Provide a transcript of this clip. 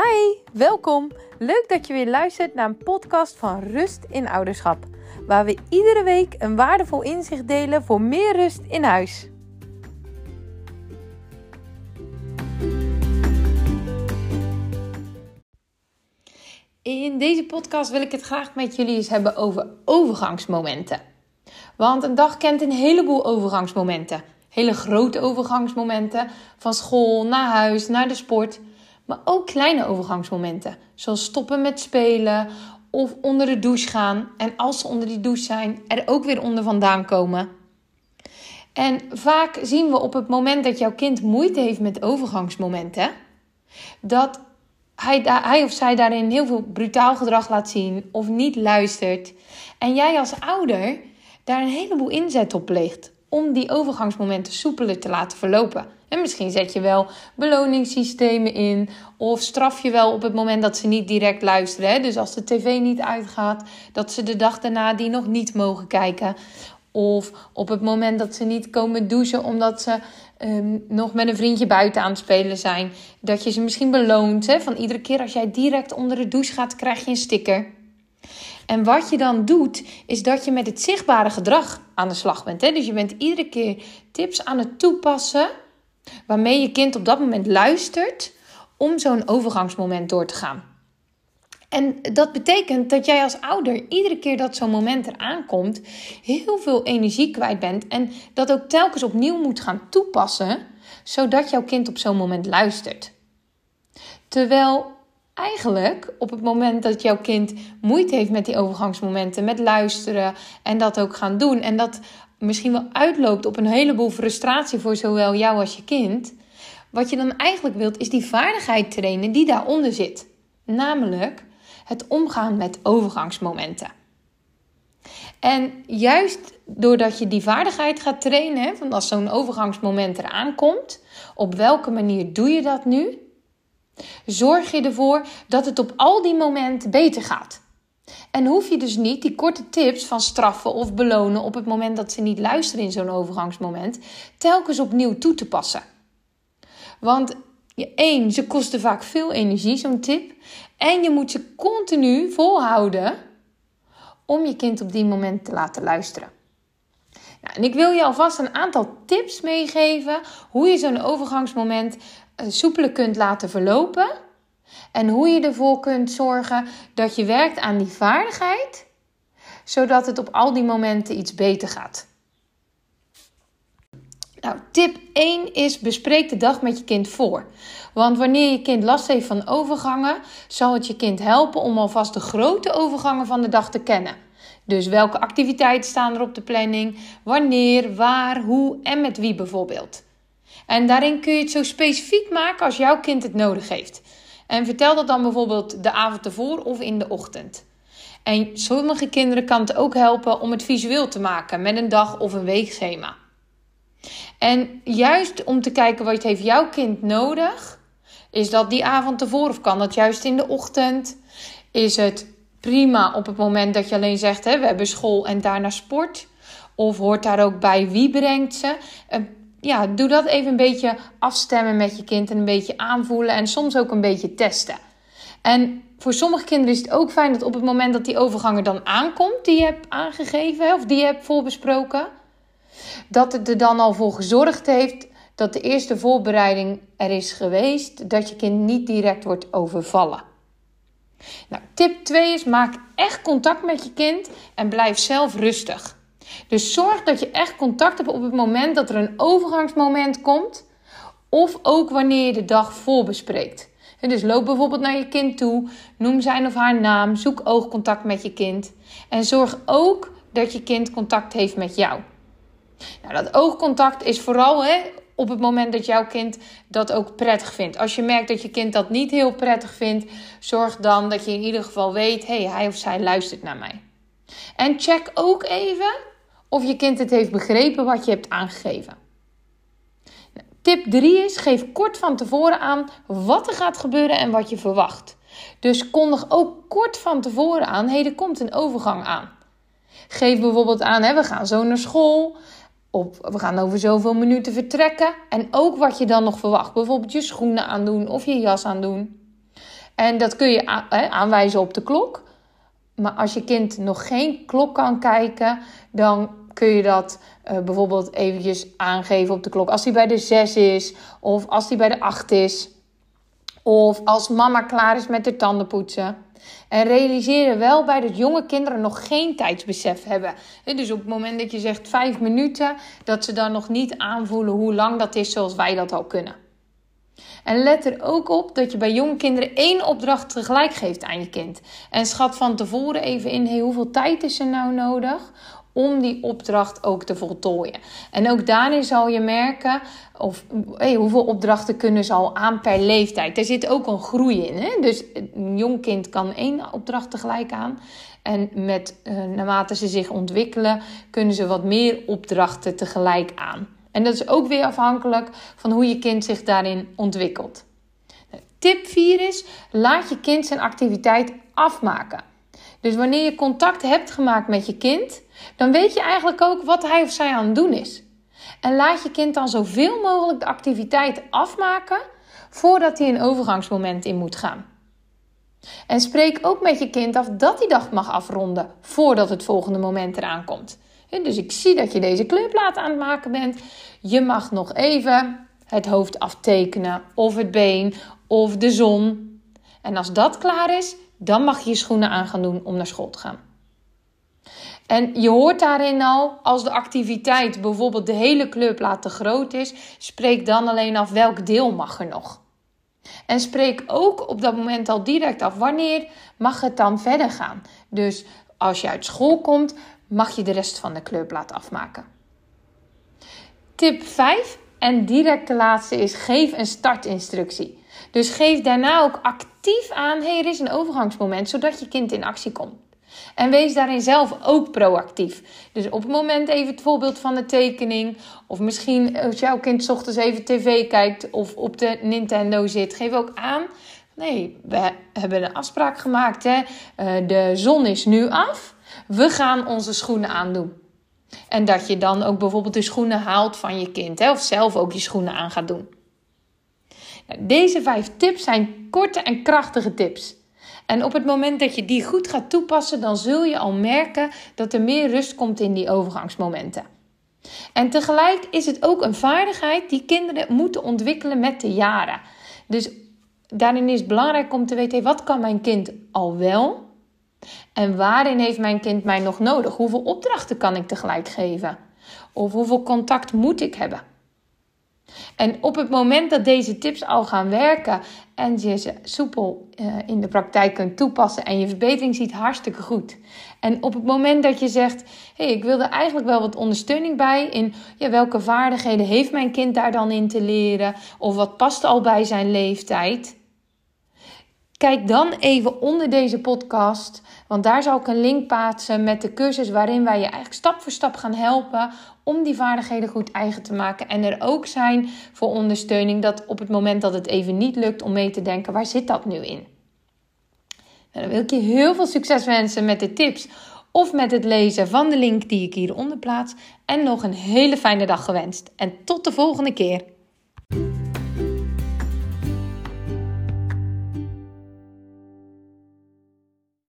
Hi, welkom. Leuk dat je weer luistert naar een podcast van Rust in Ouderschap, waar we iedere week een waardevol inzicht delen voor meer rust in huis. In deze podcast wil ik het graag met jullie eens hebben over overgangsmomenten. Want een dag kent een heleboel overgangsmomenten. Hele grote overgangsmomenten, van school naar huis, naar de sport. Maar ook kleine overgangsmomenten, zoals stoppen met spelen of onder de douche gaan. En als ze onder die douche zijn, er ook weer onder vandaan komen. En vaak zien we op het moment dat jouw kind moeite heeft met overgangsmomenten, dat hij, hij of zij daarin heel veel brutaal gedrag laat zien of niet luistert. En jij als ouder daar een heleboel inzet op pleegt om die overgangsmomenten soepeler te laten verlopen. En misschien zet je wel beloningssystemen in. Of straf je wel op het moment dat ze niet direct luisteren. Hè? Dus als de tv niet uitgaat, dat ze de dag daarna die nog niet mogen kijken. Of op het moment dat ze niet komen douchen omdat ze ehm, nog met een vriendje buiten aan het spelen zijn. Dat je ze misschien beloont. Hè? Van iedere keer als jij direct onder de douche gaat, krijg je een sticker. En wat je dan doet, is dat je met het zichtbare gedrag aan de slag bent. Hè? Dus je bent iedere keer tips aan het toepassen waarmee je kind op dat moment luistert om zo'n overgangsmoment door te gaan. En dat betekent dat jij als ouder iedere keer dat zo'n moment eraan komt, heel veel energie kwijt bent en dat ook telkens opnieuw moet gaan toepassen, zodat jouw kind op zo'n moment luistert. Terwijl eigenlijk op het moment dat jouw kind moeite heeft met die overgangsmomenten, met luisteren en dat ook gaan doen en dat misschien wel uitloopt op een heleboel frustratie voor zowel jou als je kind, wat je dan eigenlijk wilt is die vaardigheid trainen die daaronder zit. Namelijk het omgaan met overgangsmomenten. En juist doordat je die vaardigheid gaat trainen, van als zo'n overgangsmoment eraan komt, op welke manier doe je dat nu? Zorg je ervoor dat het op al die momenten beter gaat. En hoef je dus niet die korte tips van straffen of belonen op het moment dat ze niet luisteren in zo'n overgangsmoment, telkens opnieuw toe te passen. Want één, ze kosten vaak veel energie, zo'n tip. En je moet ze continu volhouden om je kind op die moment te laten luisteren. Nou, en ik wil je alvast een aantal tips meegeven hoe je zo'n overgangsmoment eh, soepeler kunt laten verlopen. En hoe je ervoor kunt zorgen dat je werkt aan die vaardigheid, zodat het op al die momenten iets beter gaat. Nou, tip 1 is bespreek de dag met je kind voor. Want wanneer je kind last heeft van overgangen, zal het je kind helpen om alvast de grote overgangen van de dag te kennen. Dus welke activiteiten staan er op de planning, wanneer, waar, hoe en met wie bijvoorbeeld. En daarin kun je het zo specifiek maken als jouw kind het nodig heeft. En vertel dat dan bijvoorbeeld de avond ervoor of in de ochtend. En sommige kinderen kan het ook helpen om het visueel te maken met een dag of een weekschema. En juist om te kijken wat heeft jouw kind nodig, is dat die avond ervoor of kan dat juist in de ochtend? Is het prima op het moment dat je alleen zegt: hè, we hebben school en daarna sport? Of hoort daar ook bij wie brengt ze? ja, doe dat even een beetje afstemmen met je kind en een beetje aanvoelen en soms ook een beetje testen. En voor sommige kinderen is het ook fijn dat op het moment dat die overgang dan aankomt, die je hebt aangegeven of die je hebt voorbesproken, dat het er dan al voor gezorgd heeft dat de eerste voorbereiding er is geweest, dat je kind niet direct wordt overvallen. Nou, tip 2 is: maak echt contact met je kind en blijf zelf rustig. Dus zorg dat je echt contact hebt op het moment dat er een overgangsmoment komt. Of ook wanneer je de dag voorbespreekt. Dus loop bijvoorbeeld naar je kind toe, noem zijn of haar naam, zoek oogcontact met je kind. En zorg ook dat je kind contact heeft met jou. Nou, dat oogcontact is vooral hè, op het moment dat jouw kind dat ook prettig vindt. Als je merkt dat je kind dat niet heel prettig vindt, zorg dan dat je in ieder geval weet: hey, hij of zij luistert naar mij. En check ook even of je kind het heeft begrepen wat je hebt aangegeven. Tip 3 is: geef kort van tevoren aan wat er gaat gebeuren en wat je verwacht. Dus kondig ook kort van tevoren aan: hé, hey, er komt een overgang aan. Geef bijvoorbeeld aan: hè, we gaan zo naar school. Of we gaan over zoveel minuten vertrekken. En ook wat je dan nog verwacht. Bijvoorbeeld je schoenen aandoen of je jas aandoen. En dat kun je aanwijzen op de klok. Maar als je kind nog geen klok kan kijken, dan kun je dat uh, bijvoorbeeld eventjes aangeven op de klok. Als die bij de 6 is, of als die bij de 8 is, of als mama klaar is met de tanden poetsen. En realiseer wel bij dat jonge kinderen nog geen tijdsbesef hebben. Dus op het moment dat je zegt 5 minuten, dat ze dan nog niet aanvoelen hoe lang dat is zoals wij dat al kunnen. En let er ook op dat je bij jonge kinderen één opdracht tegelijk geeft aan je kind. En schat van tevoren even in, hoeveel tijd is er nou nodig om die opdracht ook te voltooien. En ook daarin zal je merken of, hey, hoeveel opdrachten kunnen ze al aan per leeftijd. Er zit ook een groei in. Hè? Dus een jong kind kan één opdracht tegelijk aan. En met, uh, naarmate ze zich ontwikkelen, kunnen ze wat meer opdrachten tegelijk aan. En dat is ook weer afhankelijk van hoe je kind zich daarin ontwikkelt. Tip 4 is: laat je kind zijn activiteit afmaken. Dus wanneer je contact hebt gemaakt met je kind, dan weet je eigenlijk ook wat hij of zij aan het doen is. En laat je kind dan zoveel mogelijk de activiteit afmaken voordat hij een overgangsmoment in moet gaan. En spreek ook met je kind af dat hij dag mag afronden voordat het volgende moment eraan komt. Dus ik zie dat je deze kleurplaat aan het maken bent. Je mag nog even het hoofd aftekenen, of het been, of de zon. En als dat klaar is, dan mag je je schoenen aan gaan doen om naar school te gaan. En je hoort daarin al, als de activiteit bijvoorbeeld de hele kleurplaat te groot is, spreek dan alleen af welk deel mag er nog. En spreek ook op dat moment al direct af wanneer mag het dan verder gaan. Dus als je uit school komt, mag je de rest van de kleurplaat afmaken. Tip 5 en direct de laatste is geef een startinstructie. Dus geef daarna ook actief aan, hey, er is een overgangsmoment, zodat je kind in actie komt. En wees daarin zelf ook proactief. Dus op het moment even het voorbeeld van de tekening. Of misschien als jouw kind ochtends even tv kijkt of op de Nintendo zit. Geef ook aan. Nee, we hebben een afspraak gemaakt. Hè? Eh, de zon is nu af. We gaan onze schoenen aandoen. En dat je dan ook bijvoorbeeld de schoenen haalt van je kind. Hè? Of zelf ook je schoenen aan gaat doen. Deze vijf tips zijn korte en krachtige tips. En op het moment dat je die goed gaat toepassen, dan zul je al merken dat er meer rust komt in die overgangsmomenten. En tegelijk is het ook een vaardigheid die kinderen moeten ontwikkelen met de jaren. Dus daarin is het belangrijk om te weten: wat kan mijn kind al wel? En waarin heeft mijn kind mij nog nodig? Hoeveel opdrachten kan ik tegelijk geven? Of hoeveel contact moet ik hebben? En op het moment dat deze tips al gaan werken en je ze soepel uh, in de praktijk kunt toepassen en je verbetering ziet, hartstikke goed. En op het moment dat je zegt: hé, hey, ik wil er eigenlijk wel wat ondersteuning bij in ja, welke vaardigheden heeft mijn kind daar dan in te leren of wat past al bij zijn leeftijd Kijk dan even onder deze podcast, want daar zal ik een link plaatsen met de cursus waarin wij je eigenlijk stap voor stap gaan helpen om die vaardigheden goed eigen te maken. En er ook zijn voor ondersteuning dat op het moment dat het even niet lukt om mee te denken, waar zit dat nu in? Nou, dan wil ik je heel veel succes wensen met de tips of met het lezen van de link die ik hieronder plaats. En nog een hele fijne dag gewenst. En tot de volgende keer.